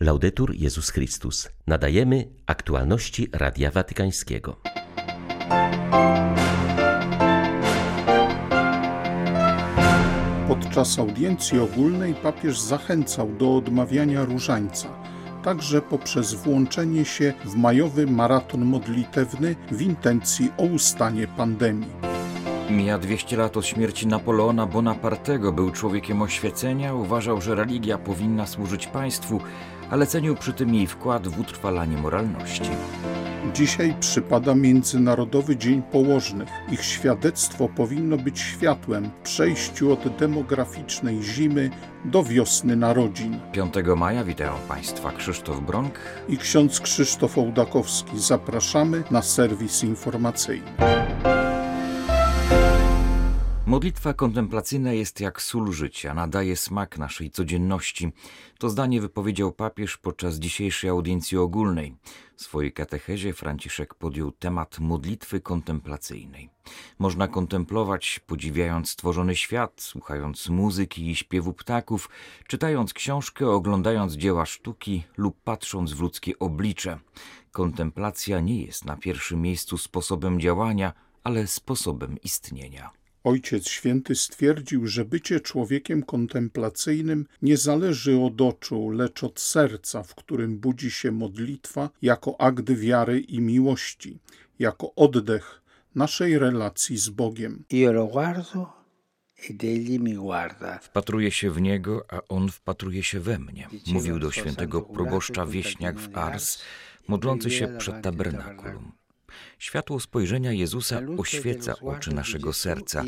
Laudetur Jezus Chrystus. Nadajemy aktualności Radia Watykańskiego. Podczas audiencji ogólnej papież zachęcał do odmawiania różańca, także poprzez włączenie się w majowy maraton modlitewny w intencji o ustanie pandemii. Mija 200 lat od śmierci Napoleona Bonapartego. Był człowiekiem oświecenia, uważał, że religia powinna służyć państwu, ale cenił przy tym jej wkład w utrwalanie moralności. Dzisiaj przypada Międzynarodowy Dzień Położnych. Ich świadectwo powinno być światłem w przejściu od demograficznej zimy do wiosny narodzin. 5 maja witają Państwa Krzysztof Bronk i ksiądz Krzysztof Ołdakowski. Zapraszamy na serwis informacyjny. Modlitwa kontemplacyjna jest jak sól życia, nadaje smak naszej codzienności. To zdanie wypowiedział papież podczas dzisiejszej audiencji ogólnej. W swojej katechezie Franciszek podjął temat modlitwy kontemplacyjnej. Można kontemplować, podziwiając stworzony świat, słuchając muzyki i śpiewu ptaków, czytając książkę, oglądając dzieła sztuki lub patrząc w ludzkie oblicze. Kontemplacja nie jest na pierwszym miejscu sposobem działania, ale sposobem istnienia. Ojciec Święty stwierdził, że bycie człowiekiem kontemplacyjnym nie zależy od oczu, lecz od serca, w którym budzi się modlitwa jako akt wiary i miłości, jako oddech naszej relacji z Bogiem. Io lo guardo ed egli mi guarda. Wpatruję się w niego, a on wpatruje się we mnie, mówił do świętego proboszcza wieśniak w Ars, modlący się przed tabernakulum. Światło spojrzenia Jezusa oświeca oczy naszego serca,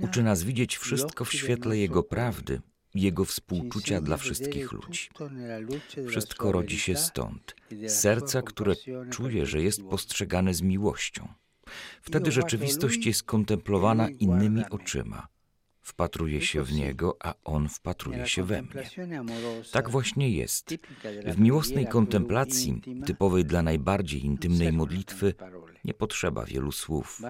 uczy nas widzieć wszystko w świetle Jego prawdy, Jego współczucia dla wszystkich ludzi. Wszystko rodzi się stąd, z serca, które czuje, że jest postrzegane z miłością. Wtedy rzeczywistość jest kontemplowana innymi oczyma. Wpatruję się w Niego, a On wpatruje się we mnie. Tak właśnie jest. W miłosnej kontemplacji, typowej dla najbardziej intymnej modlitwy, nie potrzeba wielu słów.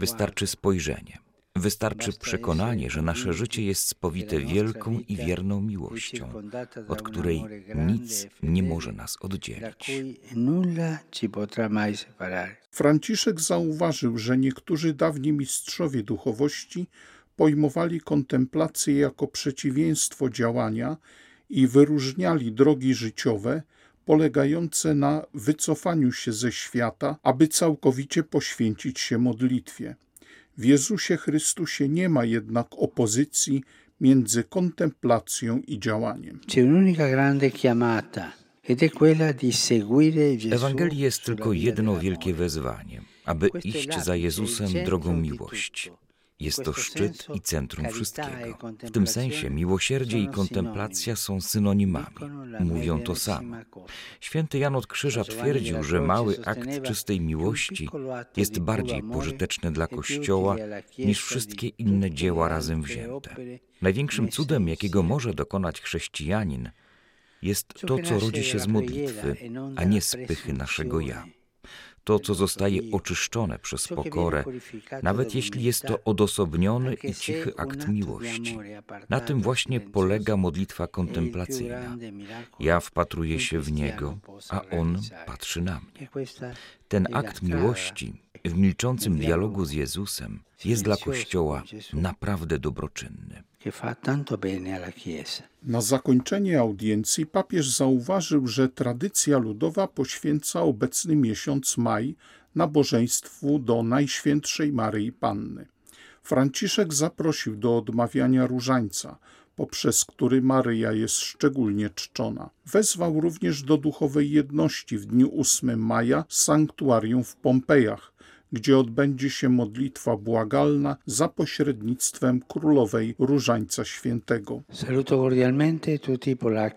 Wystarczy spojrzenie. Wystarczy przekonanie, że nasze życie jest spowite wielką i wierną miłością, od której nic nie może nas oddzielić. Franciszek zauważył, że niektórzy dawni mistrzowie duchowości pojmowali kontemplację jako przeciwieństwo działania i wyróżniali drogi życiowe polegające na wycofaniu się ze świata, aby całkowicie poświęcić się modlitwie. W Jezusie Chrystusie nie ma jednak opozycji między kontemplacją i działaniem. W Ewangelii jest tylko jedno wielkie wezwanie, aby iść za Jezusem drogą miłości. Jest to szczyt i centrum wszystkiego. W tym sensie miłosierdzie i kontemplacja są synonimami. Mówią to samo. Święty Jan od Krzyża twierdził, że mały akt czystej miłości jest bardziej pożyteczny dla Kościoła niż wszystkie inne dzieła razem wzięte. Największym cudem, jakiego może dokonać chrześcijanin, jest to, co rodzi się z modlitwy, a nie z pychy naszego ja to, co zostaje oczyszczone przez pokorę, nawet jeśli jest to odosobniony i cichy akt miłości. Na tym właśnie polega modlitwa kontemplacyjna. Ja wpatruję się w Niego, a On patrzy na mnie. Ten akt miłości w milczącym dialogu z Jezusem jest dla Kościoła naprawdę dobroczynny. Na zakończenie audiencji papież zauważył, że tradycja ludowa poświęca obecny miesiąc maj nabożeństwu do Najświętszej Maryi Panny. Franciszek zaprosił do odmawiania różańca, poprzez który Maryja jest szczególnie czczona. Wezwał również do duchowej jedności w dniu 8 maja sanktuarium w Pompejach, gdzie odbędzie się modlitwa błagalna za pośrednictwem królowej Różańca Świętego.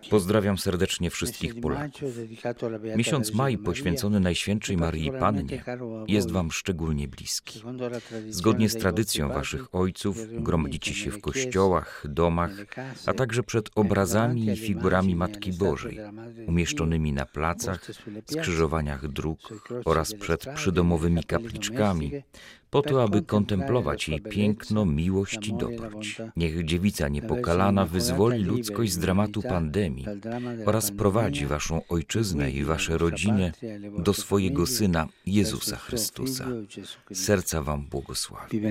Pozdrawiam serdecznie wszystkich Polaków. Miesiąc maj poświęcony Najświętszej Marii Pannie jest Wam szczególnie bliski. Zgodnie z tradycją Waszych ojców gromadzicie się w kościołach, domach, a także przed obrazami i figurami Matki Bożej, umieszczonymi na placach, skrzyżowaniach dróg oraz przed przydomowymi kaplicami zapalniczkami, po to, aby kontemplować jej piękno, miłość i dobroć. Niech dziewica niepokalana wyzwoli ludzkość z dramatu pandemii oraz prowadzi waszą ojczyznę i wasze rodziny do swojego Syna Jezusa Chrystusa. Serca wam błogosławi.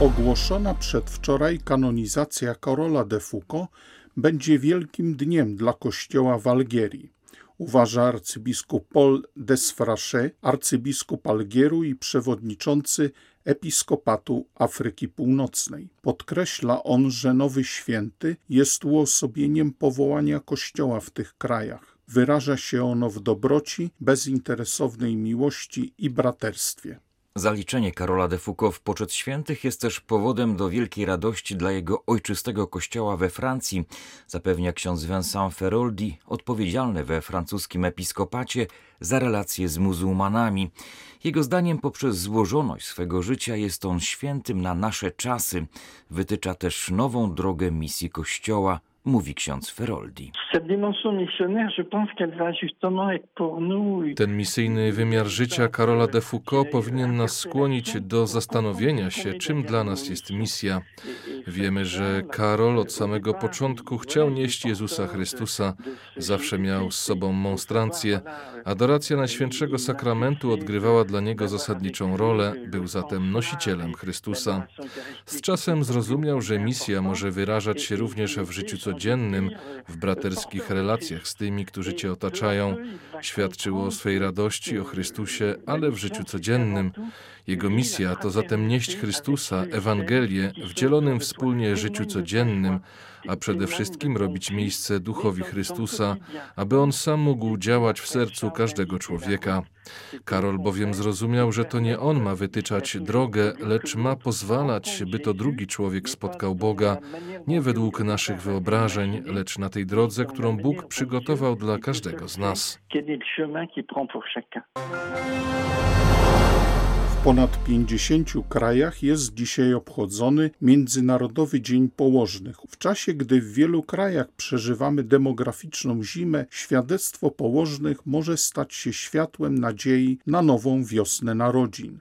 Ogłoszona przedwczoraj kanonizacja Karola de Foucault będzie wielkim dniem dla Kościoła w Algierii uważa arcybiskup Paul Desfraché, arcybiskup Algieru i przewodniczący Episkopatu Afryki Północnej. Podkreśla on, że nowy święty jest uosobieniem powołania Kościoła w tych krajach. Wyraża się ono w dobroci, bezinteresownej miłości i braterstwie. Zaliczenie Karola de Foucault w poczet świętych jest też powodem do wielkiej radości dla jego ojczystego kościoła we Francji, zapewnia ksiądz Vincent Feroldi, odpowiedzialny we francuskim episkopacie za relacje z muzułmanami. Jego zdaniem poprzez złożoność swego życia jest on świętym na nasze czasy. Wytycza też nową drogę misji Kościoła – mówi ksiądz Feroldi. Ten misyjny wymiar życia Karola de Foucault powinien nas skłonić do zastanowienia się, czym dla nas jest misja. Wiemy, że Karol od samego początku chciał nieść Jezusa Chrystusa, zawsze miał z sobą monstrancję. Adoracja Najświętszego Sakramentu odgrywała dla niego zasadniczą rolę, był zatem nosicielem Chrystusa. Z czasem zrozumiał, że misja może wyrażać się również w życiu codziennym codziennym, w braterskich relacjach z tymi, którzy Cię otaczają. Świadczyło o swej radości, o Chrystusie, ale w życiu codziennym. Jego misja to zatem nieść Chrystusa, Ewangelię, w dzielonym wspólnie życiu codziennym, a przede wszystkim robić miejsce duchowi Chrystusa, aby on sam mógł działać w sercu każdego człowieka. Karol bowiem zrozumiał, że to nie on ma wytyczać drogę, lecz ma pozwalać, by to drugi człowiek spotkał Boga, nie według naszych wyobrażeń, lecz na tej drodze, którą Bóg przygotował dla każdego z nas ponad 50 krajach jest dzisiaj obchodzony Międzynarodowy Dzień Położnych. W czasie, gdy w wielu krajach przeżywamy demograficzną zimę, świadectwo położnych może stać się światłem nadziei na nową wiosnę narodzin.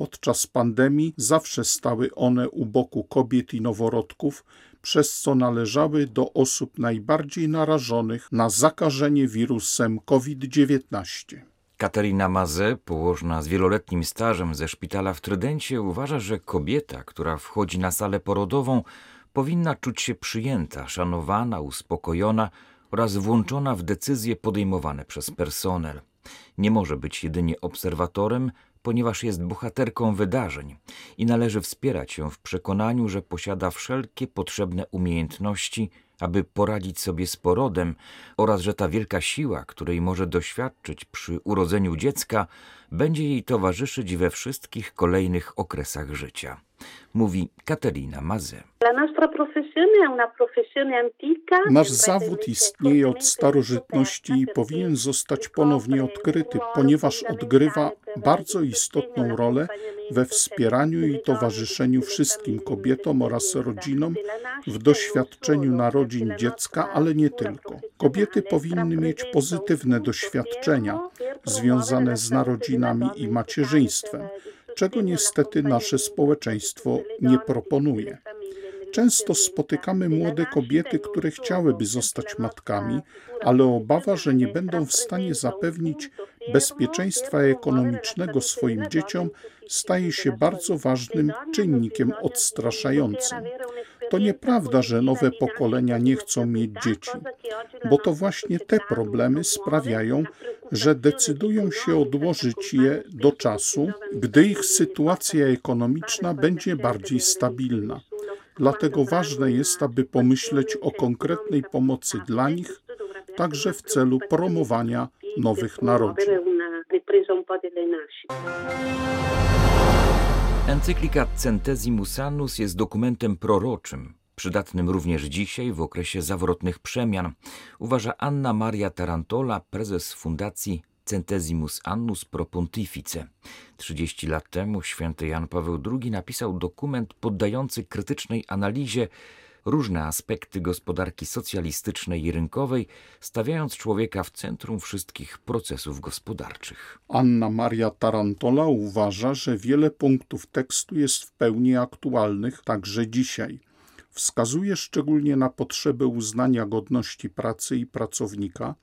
Podczas pandemii zawsze stały one u boku kobiet i noworodków, przez co należały do osób najbardziej narażonych na zakażenie wirusem COVID-19. Katerina Maze, położna z wieloletnim stażem ze szpitala w Trydencie, uważa, że kobieta, która wchodzi na salę porodową, powinna czuć się przyjęta, szanowana, uspokojona oraz włączona w decyzje podejmowane przez personel. Nie może być jedynie obserwatorem, ponieważ jest bohaterką wydarzeń i należy wspierać ją w przekonaniu, że posiada wszelkie potrzebne umiejętności, aby poradzić sobie z porodem oraz że ta wielka siła, której może doświadczyć przy urodzeniu dziecka, będzie jej towarzyszyć we wszystkich kolejnych okresach życia mówi Katerina Maze. Nasz zawód istnieje od starożytności i powinien zostać ponownie odkryty, ponieważ odgrywa bardzo istotną rolę we wspieraniu i towarzyszeniu wszystkim kobietom oraz rodzinom w doświadczeniu narodzin dziecka, ale nie tylko. Kobiety powinny mieć pozytywne doświadczenia związane z narodzinami i macierzyństwem czego niestety nasze społeczeństwo nie proponuje. Często spotykamy młode kobiety, które chciałyby zostać matkami, ale obawa, że nie będą w stanie zapewnić bezpieczeństwa ekonomicznego swoim dzieciom, staje się bardzo ważnym czynnikiem odstraszającym. To nieprawda, że nowe pokolenia nie chcą mieć dzieci, bo to właśnie te problemy sprawiają, że decydują się odłożyć je do czasu, gdy ich sytuacja ekonomiczna będzie bardziej stabilna. Dlatego ważne jest, aby pomyśleć o konkretnej pomocy dla nich, także w celu promowania nowych narodzin. Encyklika Centesimus Annus jest dokumentem proroczym, przydatnym również dzisiaj w okresie zawrotnych przemian, uważa Anna Maria Tarantola, prezes Fundacji Centesimus Annus Pro Pontifice. 30 lat temu święty Jan Paweł II napisał dokument poddający krytycznej analizie różne aspekty gospodarki socjalistycznej i rynkowej, stawiając człowieka w centrum wszystkich procesów gospodarczych. Anna Maria Tarantola uważa, że wiele punktów tekstu jest w pełni aktualnych także dzisiaj. Wskazuje szczególnie na potrzebę uznania godności pracy i pracownika,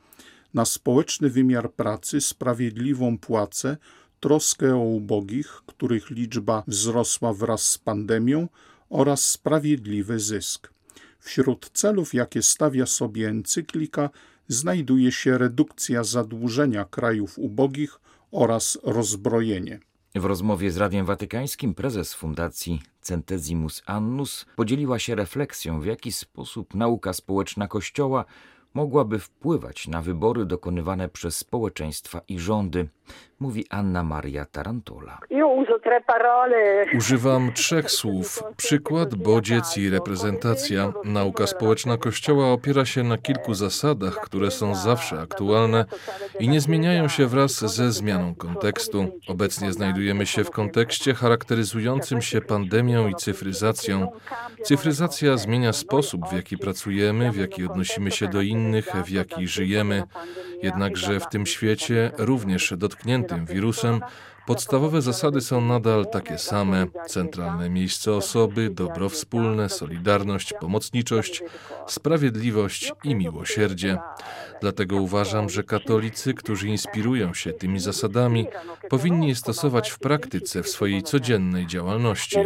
na społeczny wymiar pracy, sprawiedliwą płacę, troskę o ubogich, których liczba wzrosła wraz z pandemią, oraz sprawiedliwy zysk. Wśród celów, jakie stawia sobie encyklika, znajduje się redukcja zadłużenia krajów ubogich oraz rozbrojenie. W rozmowie z Radiem Watykańskim prezes Fundacji Centesimus Annus podzieliła się refleksją, w jaki sposób nauka społeczna Kościoła mogłaby wpływać na wybory dokonywane przez społeczeństwa i rządy, mówi Anna Maria Tarantola. Używam trzech słów: przykład, bodziec i reprezentacja. Nauka społeczna Kościoła opiera się na kilku zasadach, które są zawsze aktualne i nie zmieniają się wraz ze zmianą kontekstu. Obecnie znajdujemy się w kontekście charakteryzującym się pandemią i cyfryzacją. Cyfryzacja zmienia sposób, w jaki pracujemy, w jaki odnosimy się do innych, w jaki żyjemy. Jednakże w tym świecie, również dotkniętym wirusem, Podstawowe zasady są nadal takie same: centralne miejsce osoby, dobro wspólne, solidarność, pomocniczość, sprawiedliwość i miłosierdzie. Dlatego uważam, że katolicy, którzy inspirują się tymi zasadami, powinni je stosować w praktyce w swojej codziennej działalności.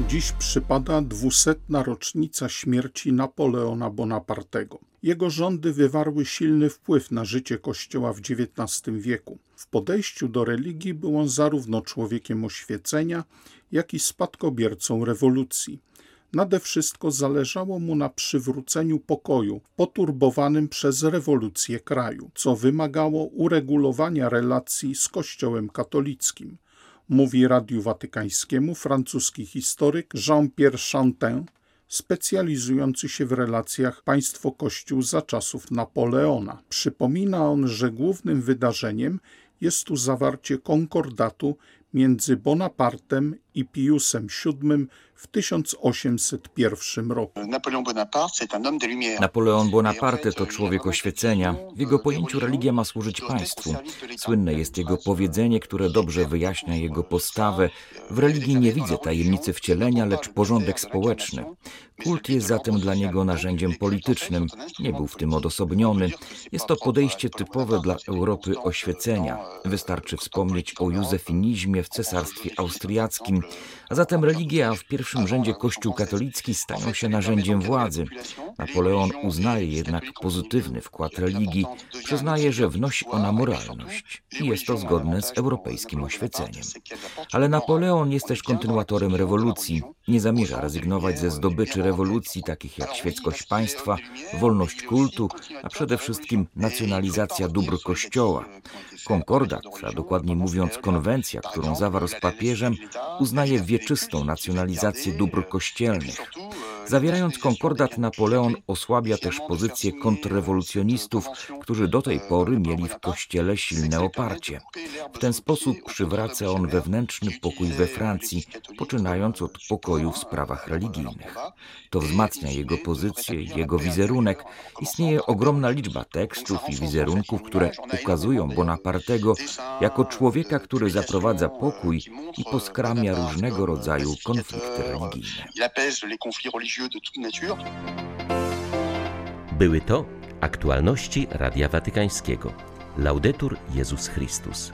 Dziś przypada dwusetna rocznica śmierci Napoleona Bonapartego. Jego rządy wywarły silny wpływ na życie Kościoła w XIX wieku. W podejściu do religii był on zarówno człowiekiem oświecenia, jak i spadkobiercą rewolucji. Nade wszystko zależało mu na przywróceniu pokoju poturbowanym przez rewolucję kraju, co wymagało uregulowania relacji z Kościołem katolickim mówi Radiu Watykańskiemu francuski historyk Jean-Pierre Chantin, specjalizujący się w relacjach państwo-kościół za czasów Napoleona. Przypomina on, że głównym wydarzeniem jest tu zawarcie konkordatu między Bonapartem i Piusem VII w 1801 roku. Napoleon Bonaparte to człowiek oświecenia. W jego pojęciu religia ma służyć państwu. Słynne jest jego powiedzenie, które dobrze wyjaśnia jego postawę. W religii nie widzę tajemnicy wcielenia, lecz porządek społeczny. Kult jest zatem dla niego narzędziem politycznym. Nie był w tym odosobniony. Jest to podejście typowe dla Europy oświecenia. Wystarczy wspomnieć o józefinizmie w cesarstwie austriackim, a zatem religia, a w pierwszym rzędzie Kościół katolicki stają się narzędziem władzy. Napoleon uznaje jednak pozytywny wkład religii, przyznaje, że wnosi ona moralność i jest to zgodne z europejskim oświeceniem. Ale Napoleon jest też kontynuatorem rewolucji. Nie zamierza rezygnować ze zdobyczy rewolucji, takich jak świeckość państwa, wolność kultu, a przede wszystkim nacjonalizacja dóbr Kościoła. Konkordat, a dokładniej mówiąc konwencja, którą zawarł z papieżem, uznaje wieczystą nacjonalizację dóbr kościelnych. Zawierając konkordat, Napoleon osłabia też pozycję kontrrewolucjonistów, którzy do tej pory mieli w kościele silne oparcie. W ten sposób przywraca on wewnętrzny pokój we Francji, poczynając od pokoju w sprawach religijnych. To wzmacnia jego pozycję jego wizerunek. Istnieje ogromna liczba tekstów i wizerunków, które ukazują Bonapartego jako człowieka, który zaprowadza pokój i poskramia różnego rodzaju konflikty religijne. Były to aktualności Radia Watykańskiego. Laudetur Jezus Chrystus.